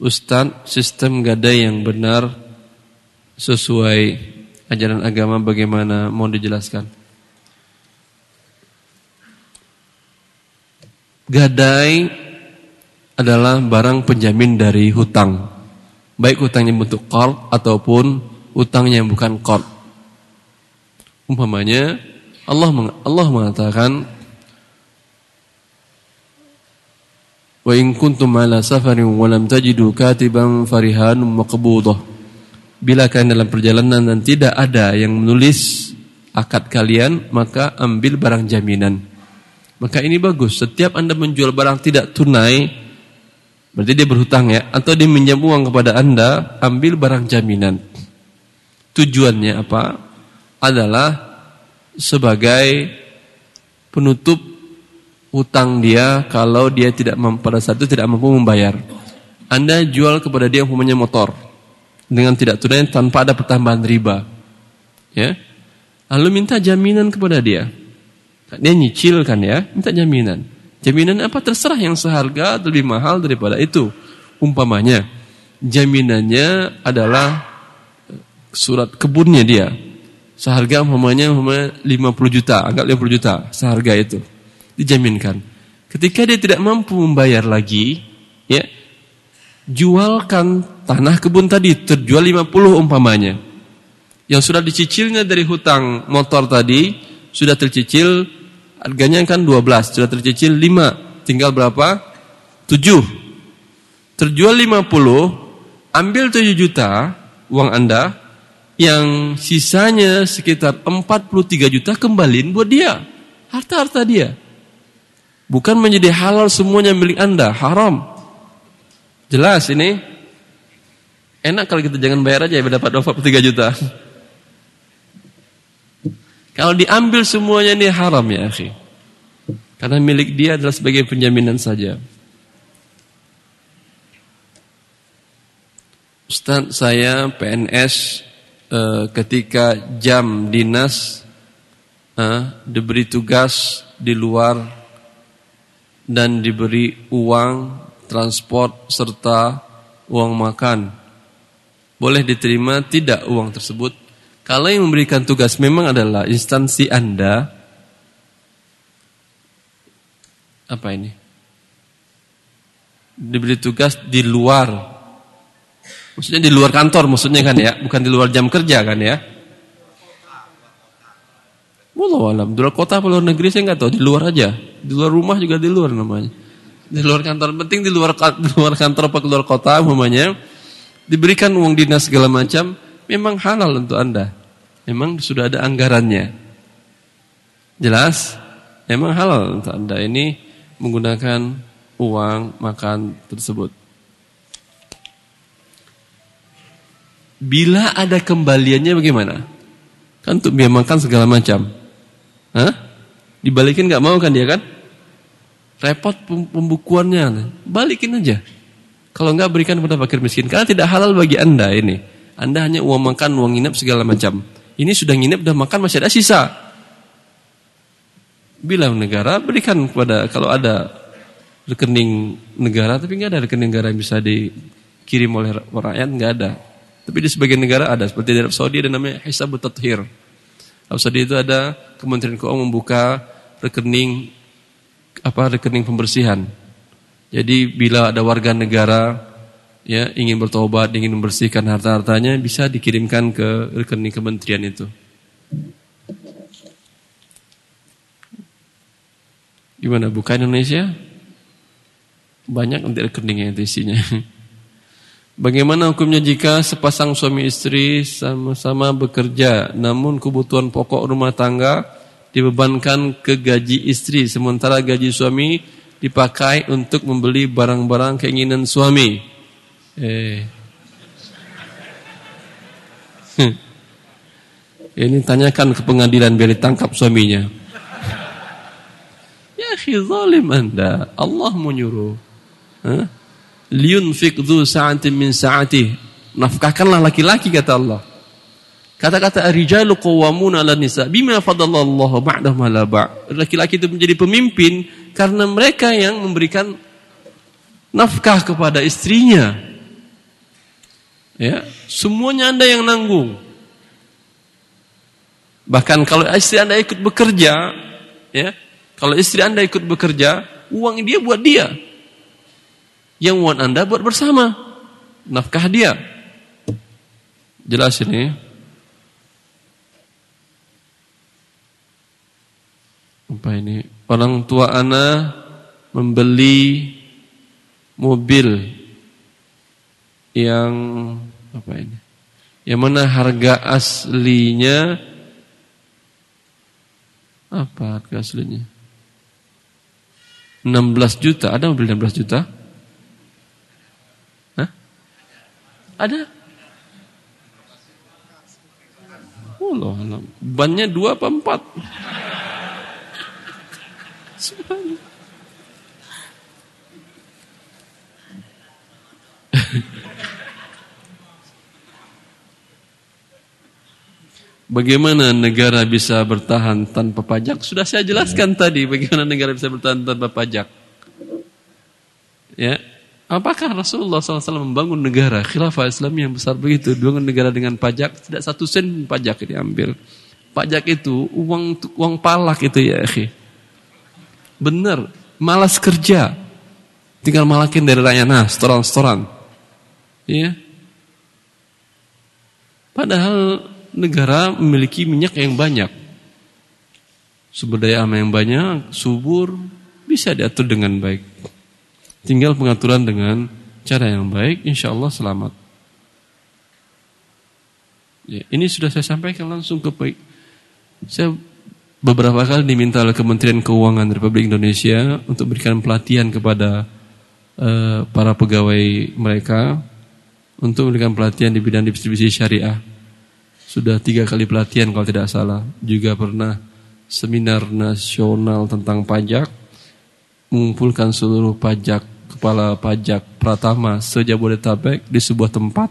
Ustadz, sistem gadai yang benar sesuai ajaran agama bagaimana mau dijelaskan? Gadai adalah barang penjamin dari hutang. Baik hutangnya bentuk qard ataupun hutangnya yang bukan qard. Umpamanya Allah Allah mengatakan Wa in kuntum ala safarin wa lam tajidu katiban farihanun maqbudah. Bila kalian dalam perjalanan dan tidak ada yang menulis akad kalian, maka ambil barang jaminan. Maka ini bagus. Setiap Anda menjual barang tidak tunai, berarti dia berhutang ya, atau dia minjam uang kepada Anda, ambil barang jaminan. Tujuannya apa? Adalah sebagai penutup utang dia kalau dia tidak pada saat itu tidak mampu membayar. Anda jual kepada dia umpamanya motor dengan tidak tunai tanpa ada pertambahan riba. Ya. Lalu minta jaminan kepada dia. Dia nyicil kan ya, minta jaminan. Jaminan apa terserah yang seharga lebih mahal daripada itu. Umpamanya jaminannya adalah surat kebunnya dia. Seharga umpamanya umpamanya 50 juta, anggap 50 juta seharga itu dijaminkan. Ketika dia tidak mampu membayar lagi, ya, jualkan tanah kebun tadi, terjual 50 umpamanya. Yang sudah dicicilnya dari hutang motor tadi, sudah tercicil, harganya kan 12, sudah tercicil 5, tinggal berapa? 7. Terjual 50, ambil 7 juta uang Anda, yang sisanya sekitar 43 juta kembaliin buat dia. Harta-harta dia. Bukan menjadi halal semuanya milik Anda, haram. Jelas ini? Enak kalau kita jangan bayar aja ya dapat 23 juta. Kalau diambil semuanya ini haram ya, akhi. Karena milik dia adalah sebagai penjaminan saja. Ustaz saya PNS eh, ketika jam dinas eh, diberi tugas di luar dan diberi uang, transport, serta uang makan. Boleh diterima tidak uang tersebut? Kalau yang memberikan tugas memang adalah instansi Anda, apa ini? Diberi tugas di luar, maksudnya di luar kantor, maksudnya kan ya, bukan di luar jam kerja kan ya? Wallahu alam. Di luar kota atau luar negeri saya nggak tahu. Di luar aja. Di luar rumah juga di luar namanya. Di luar kantor. Penting di luar di luar kantor apa keluar kota namanya. Diberikan uang dinas segala macam. Memang halal untuk anda. Memang sudah ada anggarannya. Jelas? Memang halal untuk anda ini menggunakan uang makan tersebut. Bila ada kembaliannya bagaimana? Kan untuk biaya makan segala macam. Hah? Dibalikin nggak mau kan dia kan? Repot pembukuannya. Balikin aja. Kalau nggak berikan kepada fakir miskin. Karena tidak halal bagi anda ini. Anda hanya uang makan, uang nginep segala macam. Ini sudah nginep, sudah makan, masih ada sisa. Bilang negara, berikan kepada kalau ada rekening negara, tapi nggak ada rekening negara yang bisa dikirim oleh rakyat, nggak ada. Tapi di sebagian negara ada, seperti di Arab Saudi ada namanya Hisabut Tathir. Arab Saudi itu ada Kementerian Keuangan membuka rekening apa rekening pembersihan. Jadi bila ada warga negara ya ingin bertobat, ingin membersihkan harta-hartanya bisa dikirimkan ke rekening kementerian itu. Gimana buka Indonesia? Banyak nanti rekeningnya itu isinya. Bagaimana hukumnya jika sepasang suami istri sama-sama bekerja namun kebutuhan pokok rumah tangga dibebankan ke gaji istri sementara gaji suami dipakai untuk membeli barang-barang keinginan suami. Eh. Ini tanyakan ke pengadilan biar ditangkap suaminya. Ya zalim Anda. Allah menyuruh. Hah? Liyunfiq dhu sa'atin min sa'atih. Nafkahkanlah laki-laki kata Allah. Kata-kata rijalu qawwamuna 'ala nisa bima fadallallahu ba'dahum 'ala. Laki-laki itu menjadi pemimpin karena mereka yang memberikan nafkah kepada istrinya. Ya, semuanya Anda yang nanggung. Bahkan kalau istri Anda ikut bekerja, ya, kalau istri Anda ikut bekerja, uang dia buat dia. Yang uang Anda buat bersama. Nafkah dia. Jelas ini. Apa ini? Orang tua Anda membeli mobil yang apa ini? Yang mana harga aslinya apa harga aslinya? 16 juta. Ada mobil 16 juta? Hah? Ada? Oh Allah, bannya dua apa empat? Bagaimana negara bisa bertahan tanpa pajak? Sudah saya jelaskan tadi bagaimana negara bisa bertahan tanpa pajak. Ya, apakah Rasulullah SAW membangun negara khilafah Islam yang besar begitu, bangun negara dengan pajak tidak satu sen pajak diambil. Pajak itu uang uang palak itu ya, akhi. Benar, malas kerja. Tinggal malakin dari rakyat nah, setoran-setoran. Ya. Padahal negara memiliki minyak yang banyak. Sumber daya alam yang banyak, subur, bisa diatur dengan baik. Tinggal pengaturan dengan cara yang baik, insya Allah selamat. Ya, ini sudah saya sampaikan langsung ke baik. Saya beberapa kali diminta oleh Kementerian Keuangan Republik Indonesia untuk berikan pelatihan kepada uh, para pegawai mereka untuk memberikan pelatihan di bidang distribusi syariah. Sudah tiga kali pelatihan kalau tidak salah. Juga pernah seminar nasional tentang pajak. Mengumpulkan seluruh pajak, kepala pajak Pratama sejabodetabek di sebuah tempat,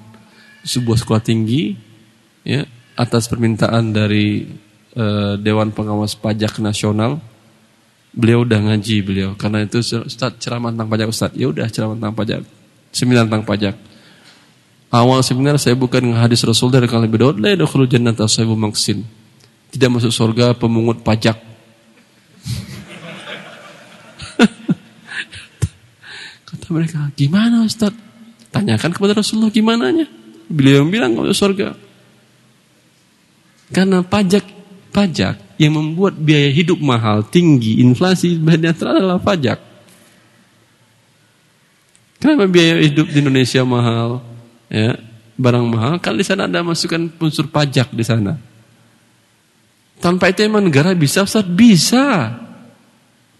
di sebuah sekolah tinggi. ya Atas permintaan dari uh, Dewan Pengawas Pajak Nasional. Beliau udah ngaji beliau. Karena itu Ustaz ceramah tentang pajak Ustaz. Ya udah ceramah tentang pajak. Seminar tentang pajak Awal seminar saya bukan hadis Rasul dari kali Daud, la sahibu maksin. Tidak masuk surga pemungut pajak. Kata mereka, gimana Ustaz? Tanyakan kepada Rasulullah gimana nya. Beliau bilang masuk surga. Karena pajak pajak yang membuat biaya hidup mahal, tinggi, inflasi, bahan adalah pajak. Kenapa biaya hidup di Indonesia mahal? ya, barang mahal, kan di sana ada masukkan unsur pajak di sana. Tanpa itu emang negara bisa Ustaz? Bisa.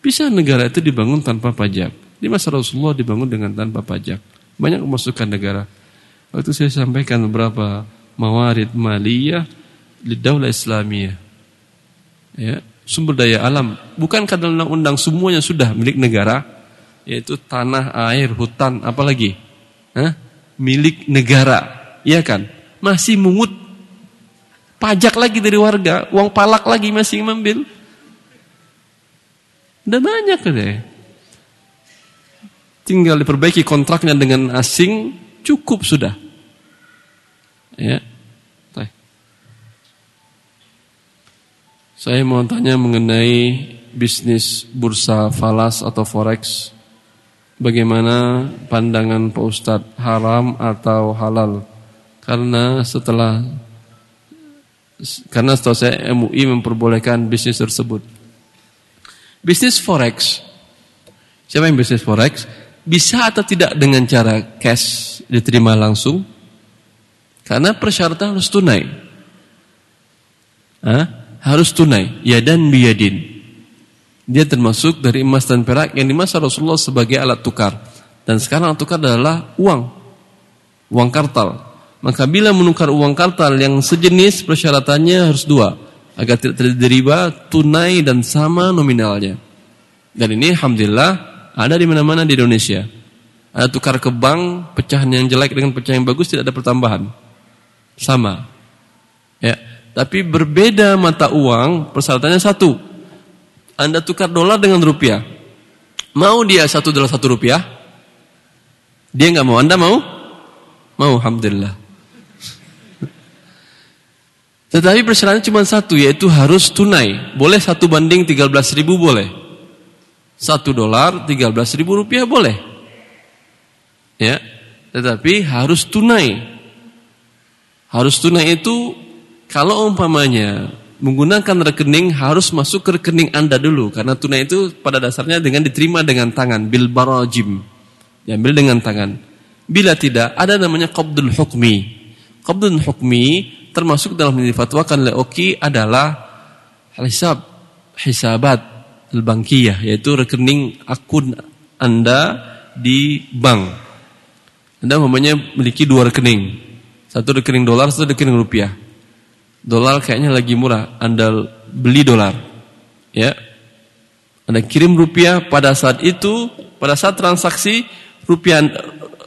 Bisa negara itu dibangun tanpa pajak. Di masa Rasulullah dibangun dengan tanpa pajak. Banyak memasukkan negara. Waktu saya sampaikan beberapa mawarid maliyah di daulah Islamiyah. Ya, sumber daya alam. Bukan karena undang-undang semuanya sudah milik negara. Yaitu tanah, air, hutan, apalagi. Hah? milik negara, ya kan? Masih mungut pajak lagi dari warga, uang palak lagi masih mengambil. Udah banyak deh. Tinggal diperbaiki kontraknya dengan asing, cukup sudah. Ya. Saya mau tanya mengenai bisnis bursa falas atau forex. Bagaimana pandangan Pak Ustadz haram atau halal? Karena setelah karena setelah saya MUI memperbolehkan bisnis tersebut. Bisnis forex. Siapa yang bisnis forex? Bisa atau tidak dengan cara cash diterima langsung? Karena persyaratan harus tunai. Hah? Harus tunai, ya dan biyadin. Dia termasuk dari emas dan perak yang di masa Rasulullah sebagai alat tukar. Dan sekarang alat tukar adalah uang. Uang kartal. Maka bila menukar uang kartal yang sejenis persyaratannya harus dua. Agar tidak terjadi riba, tunai dan sama nominalnya. Dan ini Alhamdulillah ada di mana-mana di Indonesia. Ada tukar ke bank, pecahan yang jelek dengan pecahan yang bagus tidak ada pertambahan. Sama. Ya, tapi berbeda mata uang, persyaratannya satu anda tukar dolar dengan rupiah. Mau dia satu dolar satu rupiah? Dia nggak mau. Anda mau? Mau, alhamdulillah. Tetapi persyaratan cuma satu yaitu harus tunai. Boleh satu banding 13 ribu boleh. Satu dolar 13 ribu rupiah boleh. Ya, tetapi harus tunai. Harus tunai itu kalau umpamanya menggunakan rekening harus masuk ke rekening Anda dulu karena tunai itu pada dasarnya dengan diterima dengan tangan bil barajim. Diambil dengan tangan. Bila tidak ada namanya qabdul hukmi. Qabdul hukmi termasuk dalam yang difatwakan oleh Oki adalah hisab hisabat al-bankiyah yaitu rekening akun Anda di bank. Anda mempunyai memiliki dua rekening. Satu rekening dolar, satu rekening rupiah. Dolar kayaknya lagi murah, Anda beli dolar. Ya. Anda kirim rupiah pada saat itu, pada saat transaksi rupiah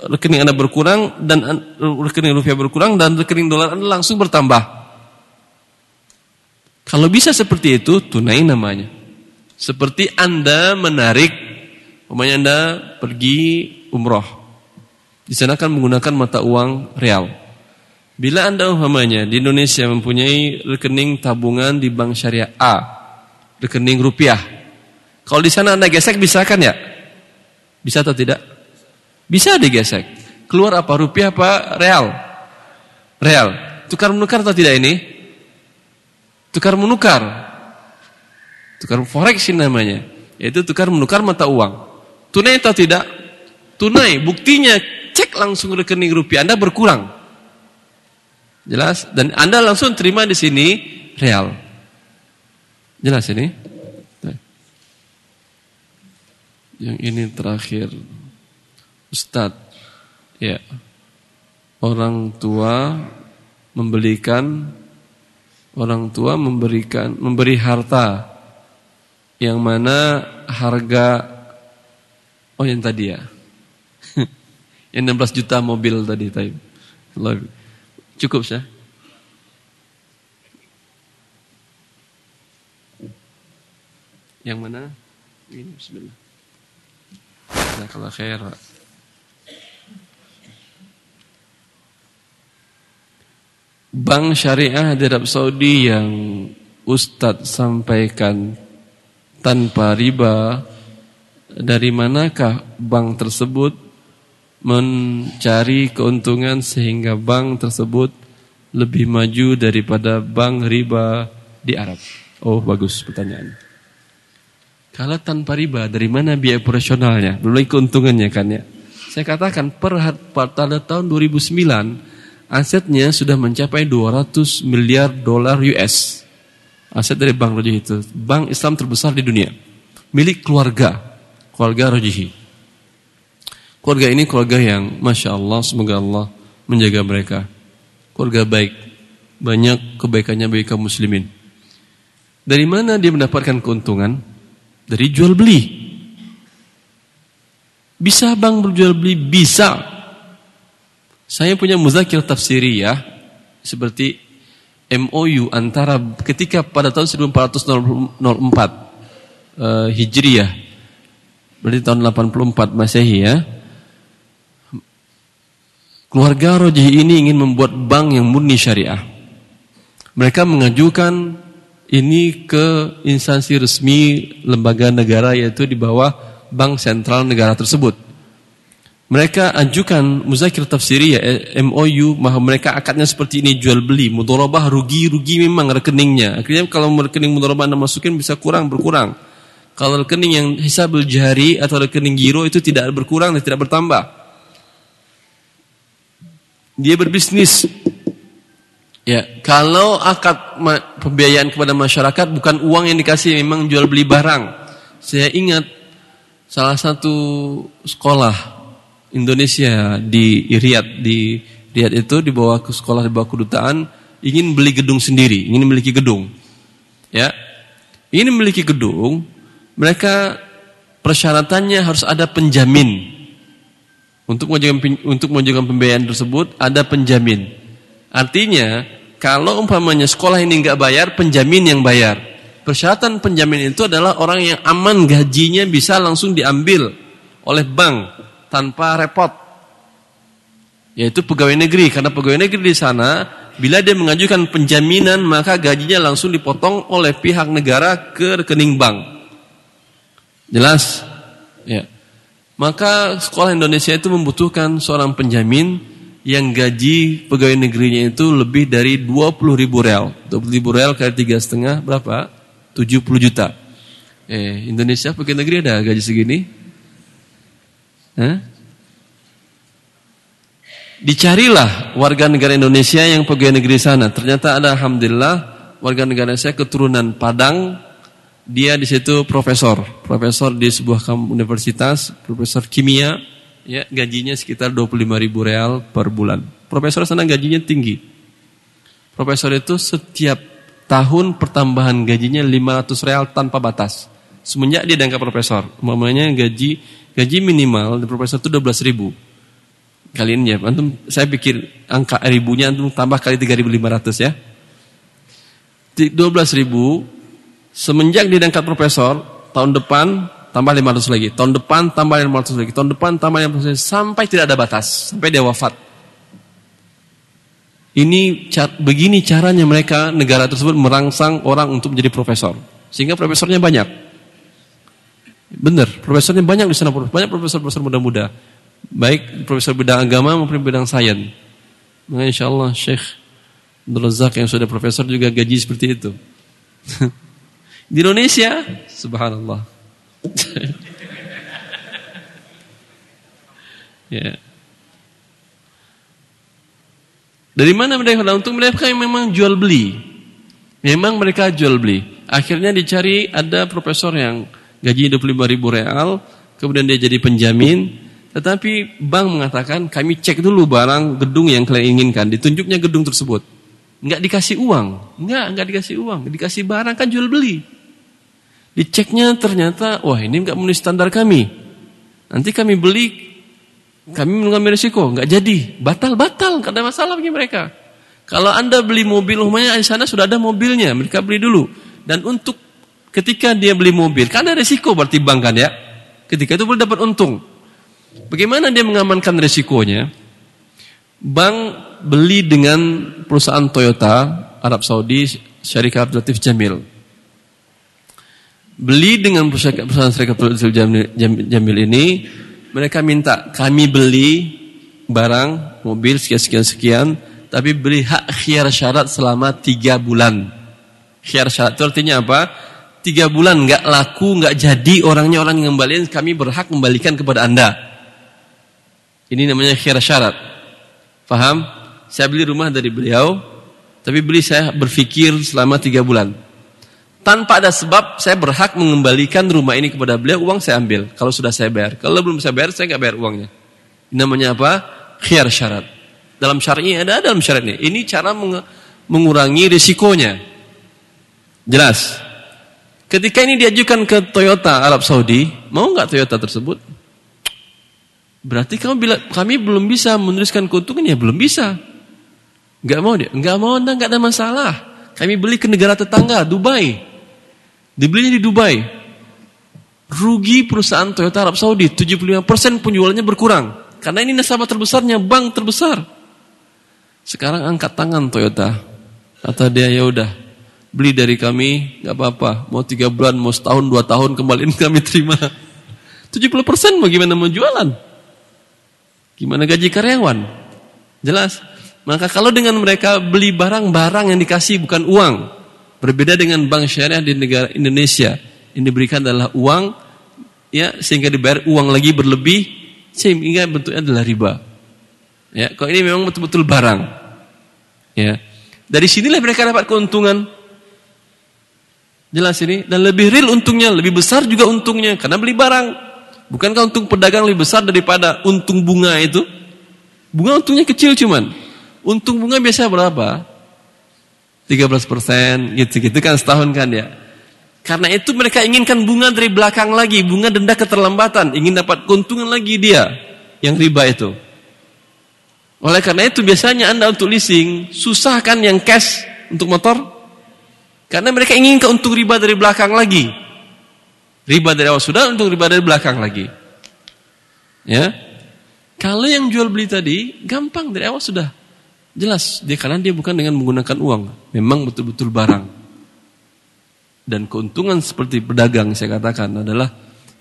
rekening Anda berkurang dan rekening rupiah berkurang dan rekening dolar Anda langsung bertambah. Kalau bisa seperti itu, tunai namanya. Seperti Anda menarik, umpamanya Anda pergi umroh. Di sana kan menggunakan mata uang real. Bila Anda umpamanya di Indonesia mempunyai rekening tabungan di bank syariah A, rekening rupiah. Kalau di sana Anda gesek bisa kan ya? Bisa atau tidak? Bisa digesek. Keluar apa? Rupiah apa? Real? Real. Tukar menukar atau tidak ini? Tukar menukar. Tukar forex namanya. Yaitu tukar menukar mata uang. Tunai atau tidak? Tunai. Buktinya cek langsung rekening rupiah Anda berkurang. Jelas? Dan Anda langsung terima di sini real. Jelas ini? Yang ini terakhir. Ustadz, ya, orang tua membelikan, orang tua memberikan, memberi harta yang mana harga, oh yang tadi ya, yang 16 juta mobil tadi, tadi. cukup sih. Yang mana? Ini bismillah. Jazakallah khair. Bank syariah di Arab Saudi yang Ustadz sampaikan tanpa riba Dari manakah bank tersebut mencari keuntungan sehingga bank tersebut lebih maju daripada bank riba di Arab? Oh bagus pertanyaan. Kalau tanpa riba dari mana biaya operasionalnya? Belum keuntungannya kan ya? Saya katakan per pada tahun 2009 asetnya sudah mencapai 200 miliar dolar US. Aset dari Bank Rojihi itu. Bank Islam terbesar di dunia. Milik keluarga. Keluarga Rojihi. Keluarga ini keluarga yang Masya Allah, semoga Allah menjaga mereka. Keluarga baik. Banyak kebaikannya bagi kaum muslimin. Dari mana dia mendapatkan keuntungan? Dari jual beli. Bisa bang berjual beli? Bisa. Saya punya muzakir tafsiri ya, seperti MOU antara ketika pada tahun 1404 uh, Hijriyah, berarti tahun 84 Masehi ya. Keluarga Rojih ini ingin membuat bank yang murni syariah. Mereka mengajukan ini ke instansi resmi lembaga negara yaitu di bawah bank sentral negara tersebut. Mereka ajukan muzakir tafsiri ya MOU bahwa mereka akadnya seperti ini jual beli mudorobah rugi rugi memang rekeningnya. Akhirnya kalau rekening mudorobah anda masukin bisa kurang berkurang. Kalau rekening yang hisabul jari atau rekening giro itu tidak berkurang dan tidak bertambah. Dia berbisnis. Ya kalau akad pembiayaan kepada masyarakat bukan uang yang dikasih memang jual beli barang. Saya ingat salah satu sekolah Indonesia di Riyadh di Riyadh itu di bawah ke sekolah di bawah kedutaan ingin beli gedung sendiri, ingin memiliki gedung. Ya. Ingin memiliki gedung, mereka persyaratannya harus ada penjamin. Untuk mengajukan untuk mengajukan pembiayaan tersebut ada penjamin. Artinya, kalau umpamanya sekolah ini nggak bayar, penjamin yang bayar. Persyaratan penjamin itu adalah orang yang aman gajinya bisa langsung diambil oleh bank tanpa repot. Yaitu pegawai negeri karena pegawai negeri di sana bila dia mengajukan penjaminan maka gajinya langsung dipotong oleh pihak negara ke rekening bank. Jelas? Ya. Maka sekolah Indonesia itu membutuhkan seorang penjamin yang gaji pegawai negerinya itu lebih dari 20 ribu real. 20 ribu real kali tiga setengah berapa? 70 juta. Eh, Indonesia pegawai negeri ada gaji segini? Hah? Dicarilah warga negara Indonesia yang pegawai negeri sana. Ternyata ada alhamdulillah warga negara saya keturunan Padang. Dia di situ profesor, profesor di sebuah universitas, profesor kimia. Ya, gajinya sekitar 25 ribu real per bulan. Profesor sana gajinya tinggi. Profesor itu setiap tahun pertambahan gajinya 500 real tanpa batas. Semenjak dia diangkat profesor, umumnya gaji gaji minimal di profesor itu 12 ribu. Kalian ya antum saya pikir angka ribunya antum tambah kali 3500 ya. 12 ribu semenjak dia diangkat profesor tahun depan tambah 500 lagi tahun depan tambah 500 lagi tahun depan tambah 500 lagi sampai tidak ada batas sampai dia wafat. Ini begini caranya mereka negara tersebut merangsang orang untuk menjadi profesor sehingga profesornya banyak benar profesornya banyak di sana banyak profesor-profesor muda-muda baik profesor bidang agama maupun bidang sains. Nah, insya Allah Syekh Razak yang sudah profesor juga gaji seperti itu. Di Indonesia, subhanallah. ya. Dari mana mereka untuk mereka yang memang jual beli. Memang mereka jual beli. Akhirnya dicari ada profesor yang gaji 25 ribu real, kemudian dia jadi penjamin, tetapi bank mengatakan kami cek dulu barang gedung yang kalian inginkan. Ditunjuknya gedung tersebut. Enggak dikasih uang. Enggak, enggak dikasih uang. Dikasih barang kan jual beli. Diceknya ternyata, wah ini enggak memenuhi standar kami. Nanti kami beli, kami mengambil risiko. Enggak jadi. Batal-batal, enggak ada masalah bagi mereka. Kalau anda beli mobil, rumahnya di sana sudah ada mobilnya. Mereka beli dulu. Dan untuk ketika dia beli mobil, kan ada risiko berarti bank kan ya. Ketika itu boleh dapat untung. Bagaimana dia mengamankan resikonya? Bank beli dengan perusahaan Toyota Arab Saudi Syarikat Abdulatif Jamil. Beli dengan perusahaan, perusahaan Syarikat Abdulatif Jamil, Jamil ini mereka minta kami beli barang mobil sekian sekian sekian tapi beli hak khiar syarat selama tiga bulan. Khiar syarat itu artinya apa? Tiga bulan nggak laku, nggak jadi orangnya orang yang kami berhak kembalikan kepada anda. Ini namanya khir syarat. Faham? Saya beli rumah dari beliau, tapi beli saya berpikir selama tiga bulan. Tanpa ada sebab, saya berhak mengembalikan rumah ini kepada beliau, uang saya ambil. Kalau sudah saya bayar. Kalau belum saya bayar, saya nggak bayar uangnya. Ini namanya apa? Khir syarat. Dalam syar'i ada dalam syaratnya. Ini cara mengurangi risikonya. Jelas. Ketika ini diajukan ke Toyota Arab Saudi, mau nggak Toyota tersebut? Berarti kamu bila, kami belum bisa menuliskan keuntungan ya belum bisa. Enggak mau dia, enggak mau anda enggak ada masalah. Kami beli ke negara tetangga Dubai, dibelinya di Dubai. Rugi perusahaan Toyota Arab Saudi 75% penjualannya berkurang karena ini nasabah terbesarnya bank terbesar. Sekarang angkat tangan Toyota, kata dia ya udah beli dari kami nggak apa-apa, mau tiga bulan, mau setahun, dua tahun kembaliin kami terima. 70% bagaimana mau jualan? Gimana gaji karyawan? Jelas. Maka kalau dengan mereka beli barang-barang yang dikasih bukan uang. Berbeda dengan bank syariah di negara Indonesia. Ini diberikan adalah uang ya sehingga dibayar uang lagi berlebih sehingga bentuknya adalah riba. Ya, kalau ini memang betul-betul barang. Ya. Dari sinilah mereka dapat keuntungan. Jelas ini dan lebih real untungnya, lebih besar juga untungnya karena beli barang. Bukankah untung pedagang lebih besar daripada untung bunga itu? Bunga untungnya kecil cuman. Untung bunga biasa berapa? 13 persen, gitu-gitu kan setahun kan ya. Karena itu mereka inginkan bunga dari belakang lagi, bunga denda keterlambatan, ingin dapat keuntungan lagi dia yang riba itu. Oleh karena itu biasanya Anda untuk leasing susah kan yang cash untuk motor? Karena mereka ingin keuntung riba dari belakang lagi. Riba dari awal sudah untuk riba dari belakang lagi. Ya. Kalau yang jual beli tadi gampang dari awal sudah Jelas, dia karena dia bukan dengan menggunakan uang, memang betul-betul barang. Dan keuntungan seperti pedagang saya katakan adalah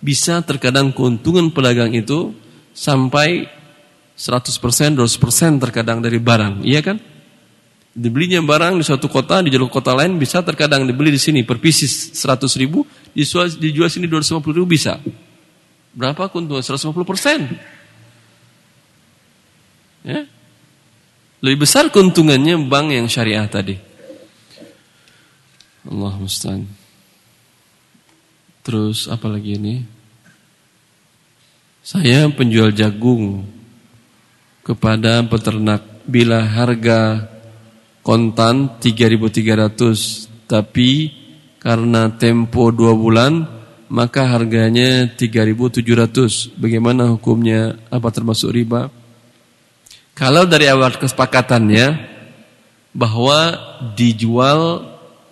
bisa terkadang keuntungan pedagang itu sampai 100%, 200% terkadang dari barang, iya kan? Dibelinya barang di suatu kota, di jalur kota lain bisa terkadang dibeli di sini per pieces 100 ribu, dijual, dijual sini 250 ribu bisa. Berapa keuntungan? 150%. Ya, lebih besar keuntungannya bank yang syariah tadi. Allah musta'an. Terus apa lagi ini? Saya penjual jagung kepada peternak bila harga kontan 3.300 tapi karena tempo 2 bulan maka harganya 3.700. Bagaimana hukumnya? Apa termasuk riba? Kalau dari awal kesepakatannya bahwa dijual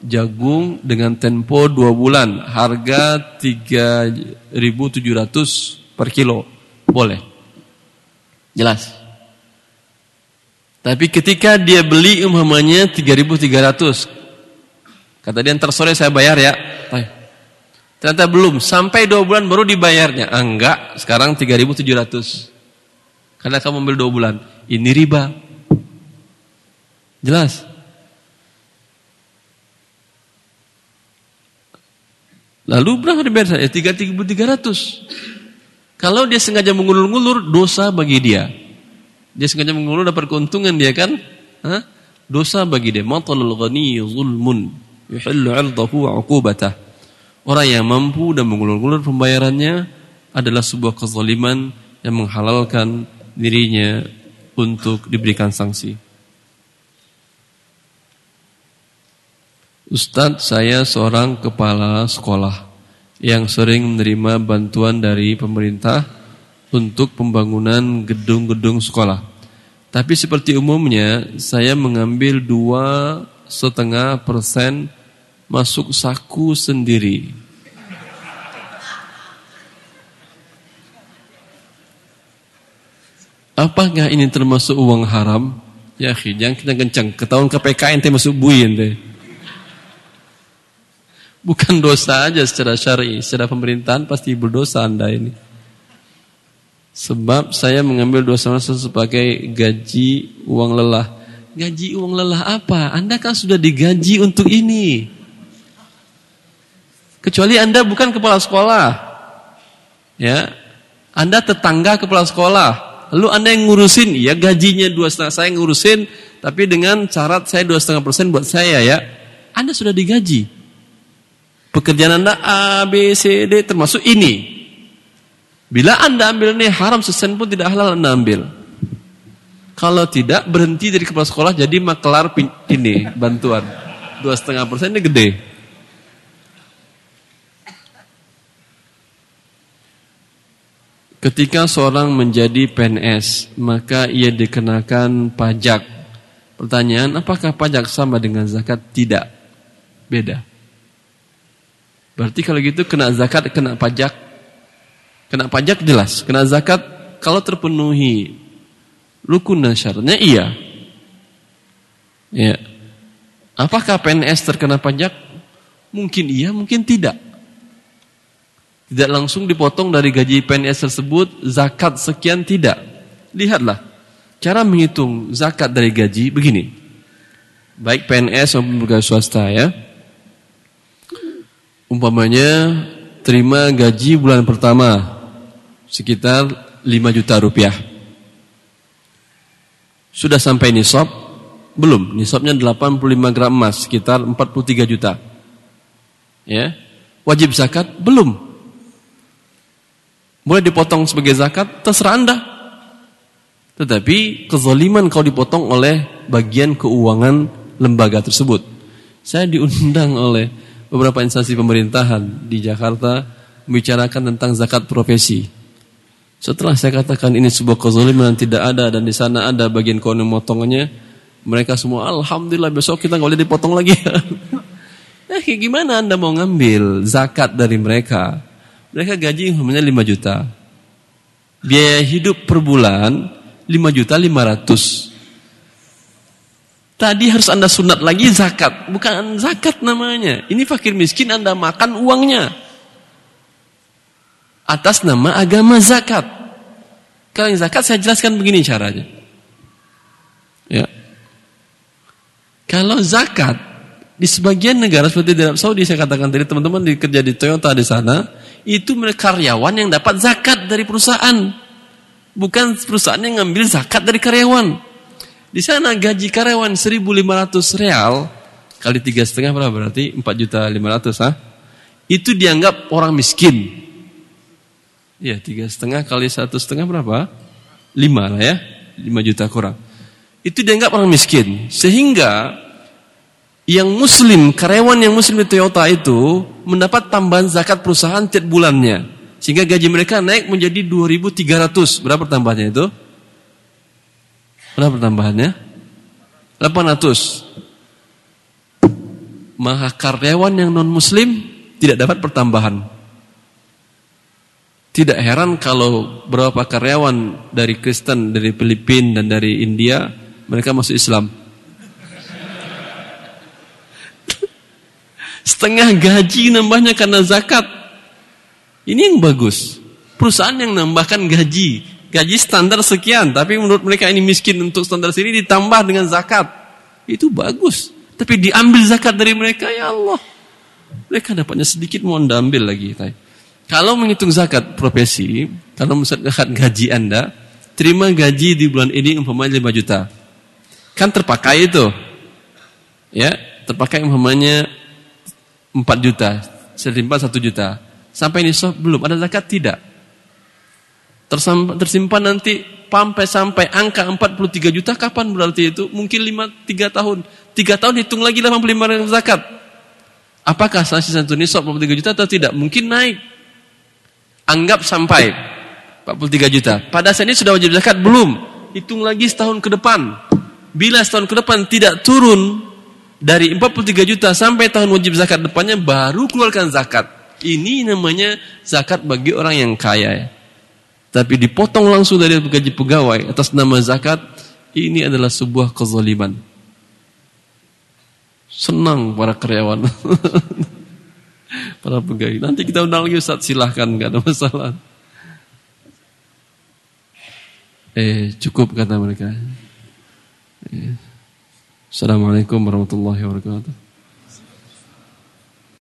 jagung dengan tempo 2 bulan, harga 3.700 per kilo, boleh. Jelas. Tapi ketika dia beli umpamanya 3.300, kata dia ntar sore saya bayar ya. Ternyata belum, sampai 2 bulan baru dibayarnya. Ah, enggak, sekarang 3.700. Karena kamu ambil 2 bulan. Ini riba. Jelas? Lalu berapa dibayar saya? Tiga tiga ratus. Kalau dia sengaja mengulur-ngulur, dosa bagi dia. Dia sengaja mengulur dapat keuntungan dia kan? Hah? Dosa bagi dia. Matalul ghani zulmun. Yuhillu 'irdahu wa 'uqubatah. Orang yang mampu dan mengulur-ngulur pembayarannya adalah sebuah kezaliman yang menghalalkan dirinya untuk diberikan sanksi. Ustadz, saya seorang kepala sekolah yang sering menerima bantuan dari pemerintah untuk pembangunan gedung-gedung sekolah. Tapi seperti umumnya, saya mengambil dua setengah persen masuk saku sendiri. Apakah ini termasuk uang haram? Ya, jangan kita kencang. Ketahuan KPK ente masuk bui ente. Bukan dosa aja secara syar'i, secara pemerintahan pasti berdosa Anda ini. Sebab saya mengambil dosa masa sebagai gaji uang lelah. Gaji uang lelah apa? Anda kan sudah digaji untuk ini. Kecuali Anda bukan kepala sekolah. Ya. Anda tetangga kepala sekolah Lalu anda yang ngurusin, ya gajinya dua setengah saya ngurusin, tapi dengan syarat saya dua setengah persen buat saya ya. Anda sudah digaji. Pekerjaan anda A, B, C, D termasuk ini. Bila anda ambil ini haram sesen pun tidak halal anda ambil. Kalau tidak berhenti dari kepala sekolah jadi makelar ini bantuan dua setengah persen ini gede. Ketika seorang menjadi PNS, maka ia dikenakan pajak. Pertanyaan, apakah pajak sama dengan zakat? Tidak. Beda. Berarti kalau gitu kena zakat, kena pajak. Kena pajak jelas. Kena zakat kalau terpenuhi rukun syaratnya iya. Ya. Apakah PNS terkena pajak? Mungkin iya, mungkin tidak tidak langsung dipotong dari gaji PNS tersebut zakat sekian tidak. Lihatlah cara menghitung zakat dari gaji begini. Baik PNS maupun pegawai swasta ya. Umpamanya terima gaji bulan pertama sekitar 5 juta rupiah. Sudah sampai nisab? Belum, nisabnya 85 gram emas sekitar 43 juta. Ya. Wajib zakat? Belum, boleh dipotong sebagai zakat, terserah Anda. Tetapi kezaliman kau dipotong oleh bagian keuangan lembaga tersebut. Saya diundang oleh beberapa instansi pemerintahan di Jakarta membicarakan tentang zakat profesi. Setelah saya katakan ini sebuah kezaliman tidak ada dan di sana ada bagian keuangan motongannya, mereka semua alhamdulillah besok kita nggak boleh dipotong lagi. eh gimana Anda mau ngambil zakat dari mereka? Mereka gaji umumnya 5 juta. Biaya hidup per bulan 5 juta 500. Tadi harus Anda sunat lagi zakat. Bukan zakat namanya. Ini fakir miskin Anda makan uangnya. Atas nama agama zakat. Kalau yang zakat saya jelaskan begini caranya. Ya. Kalau zakat di sebagian negara seperti di Arab Saudi saya katakan tadi teman-teman kerja di Toyota di sana itu mereka karyawan yang dapat zakat dari perusahaan. Bukan perusahaan yang ngambil zakat dari karyawan. Di sana gaji karyawan 1.500 real kali tiga setengah berapa berarti 4 juta 500 ah? Itu dianggap orang miskin. Ya tiga setengah kali satu setengah berapa? Lima lah ya, 5 juta kurang. Itu dianggap orang miskin. Sehingga yang muslim, karyawan yang muslim di Toyota itu mendapat tambahan zakat perusahaan tiap bulannya. Sehingga gaji mereka naik menjadi 2.300. Berapa tambahannya itu? Berapa tambahannya? 800. Maka karyawan yang non muslim tidak dapat pertambahan. Tidak heran kalau beberapa karyawan dari Kristen, dari Filipina dan dari India mereka masuk Islam. Setengah gaji nambahnya karena zakat. Ini yang bagus. Perusahaan yang nambahkan gaji gaji standar sekian, tapi menurut mereka ini miskin untuk standar sini ditambah dengan zakat. Itu bagus. Tapi diambil zakat dari mereka, ya Allah. Mereka dapatnya sedikit mau ambil lagi. Kalau menghitung zakat profesi, kalau zakat gaji Anda, terima gaji di bulan ini umpamanya 5 juta. Kan terpakai itu. Ya, terpakai umpamanya 4 juta, selimpan 1 juta. Sampai ini belum ada zakat tidak tersimpan nanti sampai sampai angka 43 juta kapan berarti itu? Mungkin 5 3 tahun. 3 tahun hitung lagi 85 ribu zakat. Apakah sanksi satu nisab 43 juta atau tidak? Mungkin naik. Anggap sampai 43 juta. Pada saat ini sudah wajib zakat belum? Hitung lagi setahun ke depan. Bila setahun ke depan tidak turun dari 43 juta sampai tahun wajib zakat depannya baru keluarkan zakat. Ini namanya zakat bagi orang yang kaya ya tapi dipotong langsung dari gaji pegawai atas nama zakat, ini adalah sebuah kezaliman. Senang para karyawan. para pegawai. Nanti kita undang lagi Ustaz, silahkan, gak ada masalah. Eh, cukup kata mereka. Eh. Assalamualaikum warahmatullahi wabarakatuh.